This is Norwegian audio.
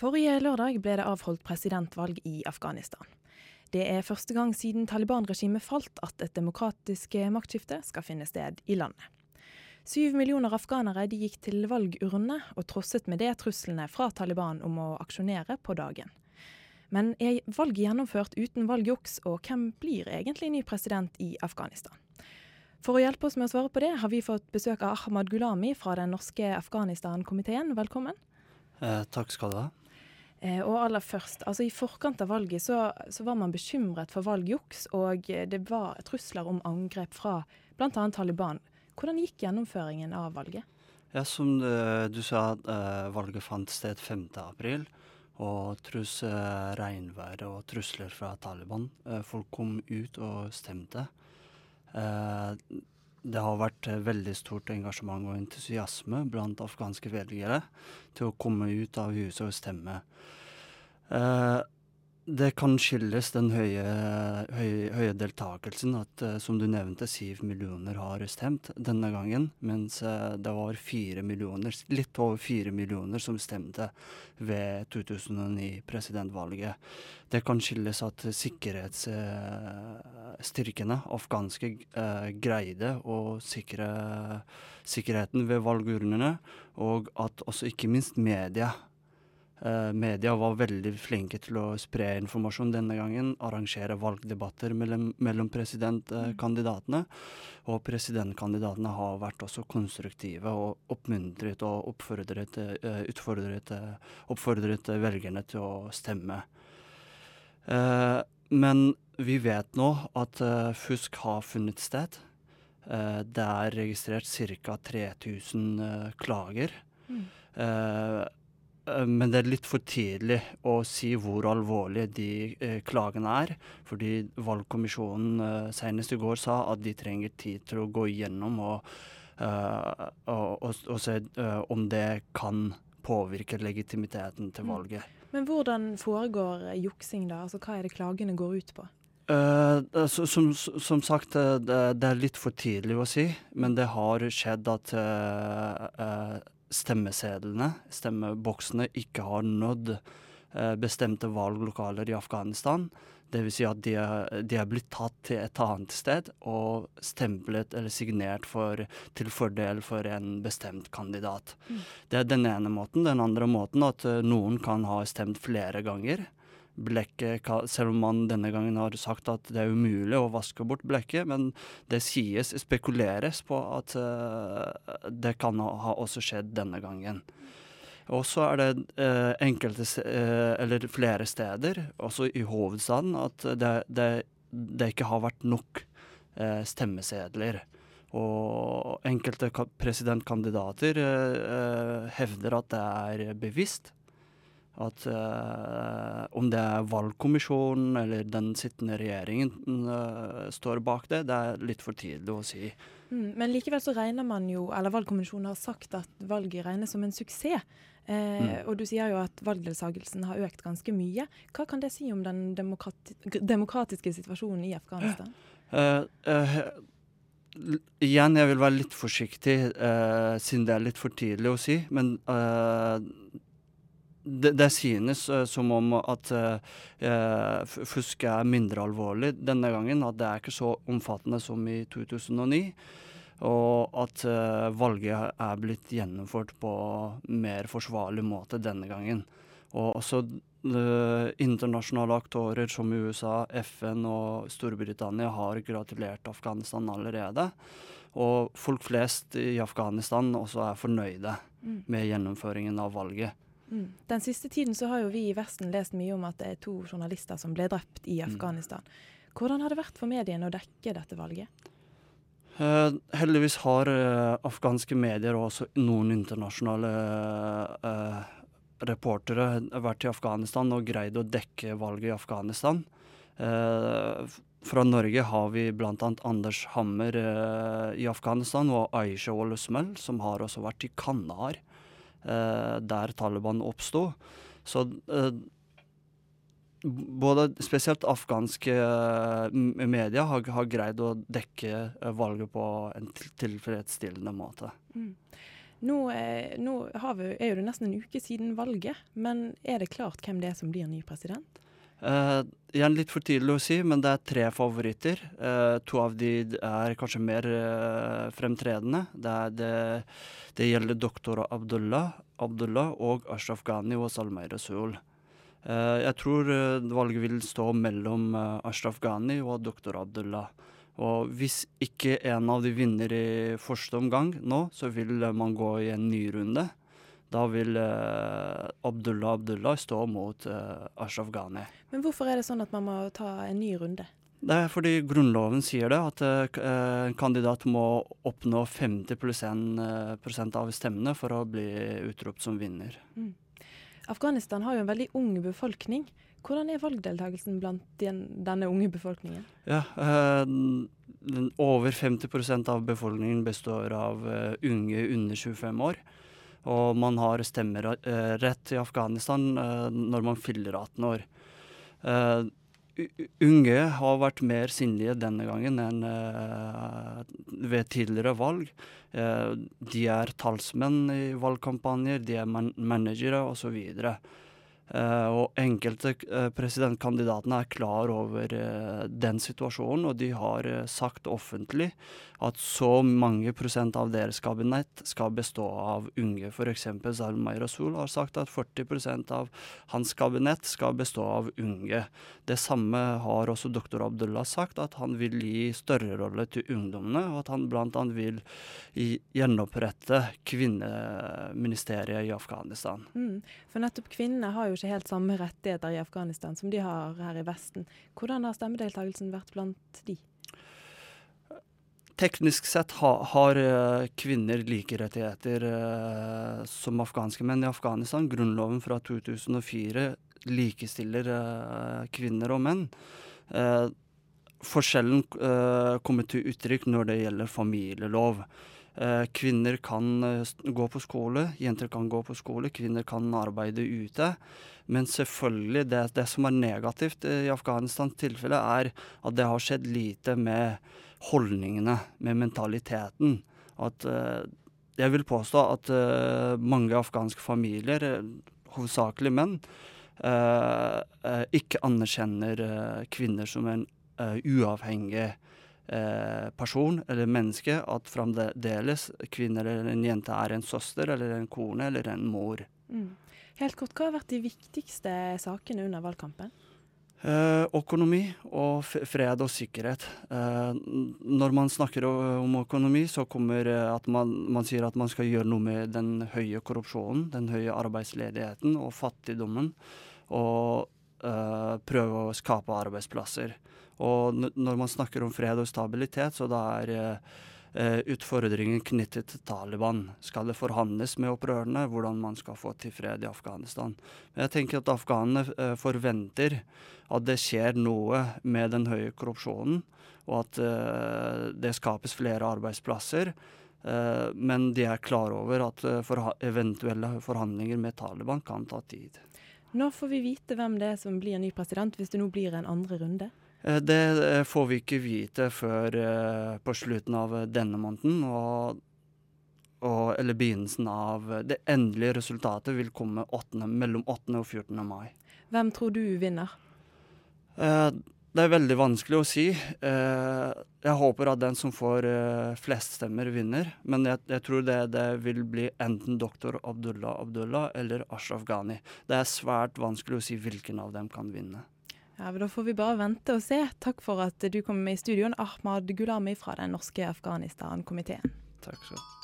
Forrige lørdag ble det avholdt presidentvalg i Afghanistan. Det er første gang siden Taliban-regimet falt at et demokratisk maktskifte skal finne sted i landet. Syv millioner afghanere gikk til valgurnene og trosset med det truslene fra Taliban om å aksjonere på dagen. Men er valget gjennomført uten valgjuks, og hvem blir egentlig ny president i Afghanistan? For å hjelpe oss med å svare på det, har vi fått besøk av Ahmad Gulami fra den norske Afghanistan-komiteen. Velkommen. Eh, takk skal du ha. Eh, og aller først, altså I forkant av valget så, så, var man bekymret for valgjuks, og det var trusler om angrep fra bl.a. Taliban. Hvordan gikk gjennomføringen av valget? Ja, Som uh, du sa, uh, valget fant sted 5.4 og tross regnværet og trusler fra Taliban. Eh, folk kom ut og stemte. Eh, det har vært veldig stort engasjement og entusiasme blant afghanske velgere til å komme ut av huset og stemme. Det kan skyldes den høye, høye, høye deltakelsen. At uh, som du nevnte, syv millioner har stemt denne gangen. Mens uh, det var fire millioner, litt over fire millioner som stemte ved 2009-presidentvalget. Det kan skyldes at sikkerhetsstyrkene, uh, afghanske, greide å sikre sikkerheten ved valgurnene. Og at også ikke minst media media var veldig flinke til å spre informasjon denne gangen. Arrangere valgdebatter mellom, mellom presidentkandidatene. Og presidentkandidatene har vært også konstruktive og oppmuntret og oppfordret, uh, utfordret, oppfordret velgerne til å stemme. men vi vet nå at fusk har funnet sted. det er registrert ca. 3000 klager. Mm. Eh, men det er litt for tidlig å si hvor alvorlige de eh, klagene er. Fordi valgkommisjonen eh, senest i går sa at de trenger tid til å gå igjennom og, eh, og, og, og se uh, om det kan påvirke legitimiteten til mm. valget. Men hvordan foregår juksing, da? Altså, hva er det klagene går ut på? Uh, som, som, sagt, det, det, er litt for tidlig å si, men det har skjedd at uh, stemmesedlene, stemmeboksene, ikke har nådd eh, bestemte valglokaler i Afghanistan. Dvs. Si at de er, de er, blitt tatt til et annet sted og stemplet eller signert for, til fordel for en bestemt kandidat. Mm. Det er den ene måten. Den andre måten at uh, noen kan ha stemt flere ganger blekket Selv om man denne gangen har sagt at det er umulig å vaske bort blekket, men det sies, spekuleres på at uh, det kan ha også skjedd denne gangen. Og så er det uh, enkelte, uh, eller flere steder, også i hovedstaden, at det, det, det ikke har vært nok stemmesedler. Og enkelte presidentkandidater hevder at det er bevisst at uh, om det er valgkommisjonen eller den sittende regjeringen uh, står bak det, det er litt for tidlig å si. Mm, men likevel så regner man jo, eller valgkommisjonen har sagt at valget regnes som en suksess. Eh, mm. Og du sier jo at valgdeltakelsen har økt ganske mye. Hva kan det si om den demokrati demokratiske situasjonen i Afghanistan? Uh, igjen, jeg vil være litt forsiktig, siden det er litt for tidlig å si. Men det, det, synes uh, som om at uh, fusk er mindre alvorlig denne gangen. At det er ikke så omfattende som i 2009. Og at uh, valget er blitt gjennomført på mer forsvarlig måte denne gangen. Og også internasjonale aktører som USA, FN og Storbritannia har gratulert Afghanistan allerede. Og folk flest i Afghanistan også er fornøyde mm. med gjennomføringen av valget. Mm. Den siste tiden så har jo vi i Vesten lest mye om at det er to journalister som ble drept i mm. Afghanistan. Hvordan har det vært for mediene å dekke dette valget? Uh, heldigvis har uh, afghanske medier og også noen internasjonale uh, reportere vært i Afghanistan og greid å dekke valget i Afghanistan. fra Norge har vi bl.a. Anders Hammer i Afghanistan og Aisha Olusmel, som har også vært i Kandahar. Eh, der Taliban oppsto. Så eh, både spesielt afghanske uh, medier har, har, greid å dekke valget på en tilfredsstillende måte. Mm. Nå, nå vi, er det nesten en uke siden valget, men er det klart hvem det er som blir ny president? Uh, igjen litt for tidlig å si, men det er tre favoritter. Uh, to av de er kanskje mer uh, fremtredende. Det, det, det, gjelder doktor Abdullah, Abdullah og Ashraf Ghani og Salmay Rasul. jeg tror valget vil stå mellom Ashraf Ghani og doktor Abdullah. Og hvis ikke en av de vinner i første omgang nå, så vil man gå i en ny runde. Da vil eh, Abdullah Abdullah stå mot eh, Ashraf Ghani. Men hvorfor er det sånn at man må ta en ny runde? Det er fordi Grunnloven sier det, at eh, en kandidat må oppnå 50 prosent av stemmene for å bli utropt som vinner. Mm. Afghanistan har jo en veldig ung befolkning. Hvordan er valgdeltakelsen blant den, denne unge befolkningen? Ja, Over 50% av befolkningen består av unge under 25 år. Og man har stemmerett i Afghanistan eh, når man fyller 18 år. Eh, unge har vært mer sindige denne gangen enn eh, ved tidligere valg. de er talsmenn i valgkampanjer, de er man managere osv. Uh, og enkelte uh, presidentkandidatene er klar over uh, den situasjonen, og de har sagt offentlig at så mange prosent av deres kabinett skal bestå av unge. F.eks. Zalmay Rasul har sagt at 40% av hans kabinett skal bestå av unge. Det samme har også doktor Abdullah sagt, at han vil gi større rolle til ungdommene, og at han bl.a. vil gjenopprette kvinneministeriet i Afghanistan. Mm. For nettopp kvinnene har jo ikke helt samme rettigheter i Afghanistan som de har her i Vesten. Hvordan har stemmedeltakelsen vært blant de? Teknisk sett ha, har uh, kvinner like rettigheter eh, som afghanske menn i Afghanistan. Grunnloven fra 2004 likestiller eh, kvinner og menn. forskjellen kommer til uttrykk når det gjelder familielov. Eh, kvinner kan eh, gå på skole, jenter kan gå på skole, kvinner kan arbeide ute. Men selvfølgelig, det, det som er negativt i Afghanistans tilfelle, er at det har skjedd lite med holdningene, med mentaliteten. At Jeg vil påstå at mange afghanske familier, hovedsakelig menn, ikke anerkjenner kvinner som en uavhengig eh, person eller menneske at fremdeles kvinner eller en jente er en søster eller en kone eller en mor. Mm. Helt kort, Hva har vært de viktigste sakene under valgkampen? Eh, økonomi og fred og sikkerhet. Eh, når man snakker om økonomi, så kommer at man, man, sier at man skal gjøre noe med den høye korrupsjonen, den høye arbeidsledigheten og fattigdommen. Og eh, prøve å skape arbeidsplasser. Og når man snakker om fred og stabilitet, så da er uh, utfordringen knyttet til Taliban. Skal det forhandles med opprørerne hvordan man skal få til fred i Afghanistan? Men jeg tenker at afghanerne uh, forventer at det skjer noe med den høye korrupsjonen, og at eh, det skapes flere arbeidsplasser. Eh, men de er klar over at forha eventuelle forhandlinger med Taliban kan ta tid. Nå får vi vite hvem det er som blir ny president, hvis det nå blir en andre runde? Eh, det eh, får vi ikke vite før eh, på slutten av denne måneden. Og, og, eller begynnelsen av Det endelige resultatet vil komme 8, mellom 8. og 14. mai. Hvem tror du vinner? Det er veldig vanskelig å si. Jeg håper at den som får flest stemmer, vinner. Men jeg, jeg tror det, det, vil bli enten doktor Abdullah Abdullah eller Ashraf Ghani. Det er svært vanskelig å si hvilken av dem kan vinne. Ja, Da får vi bare vente og se. Takk for at du kom med i studioen, Ahmad Gulami fra den norske Afghanistan-komiteen. Takk skal du ha.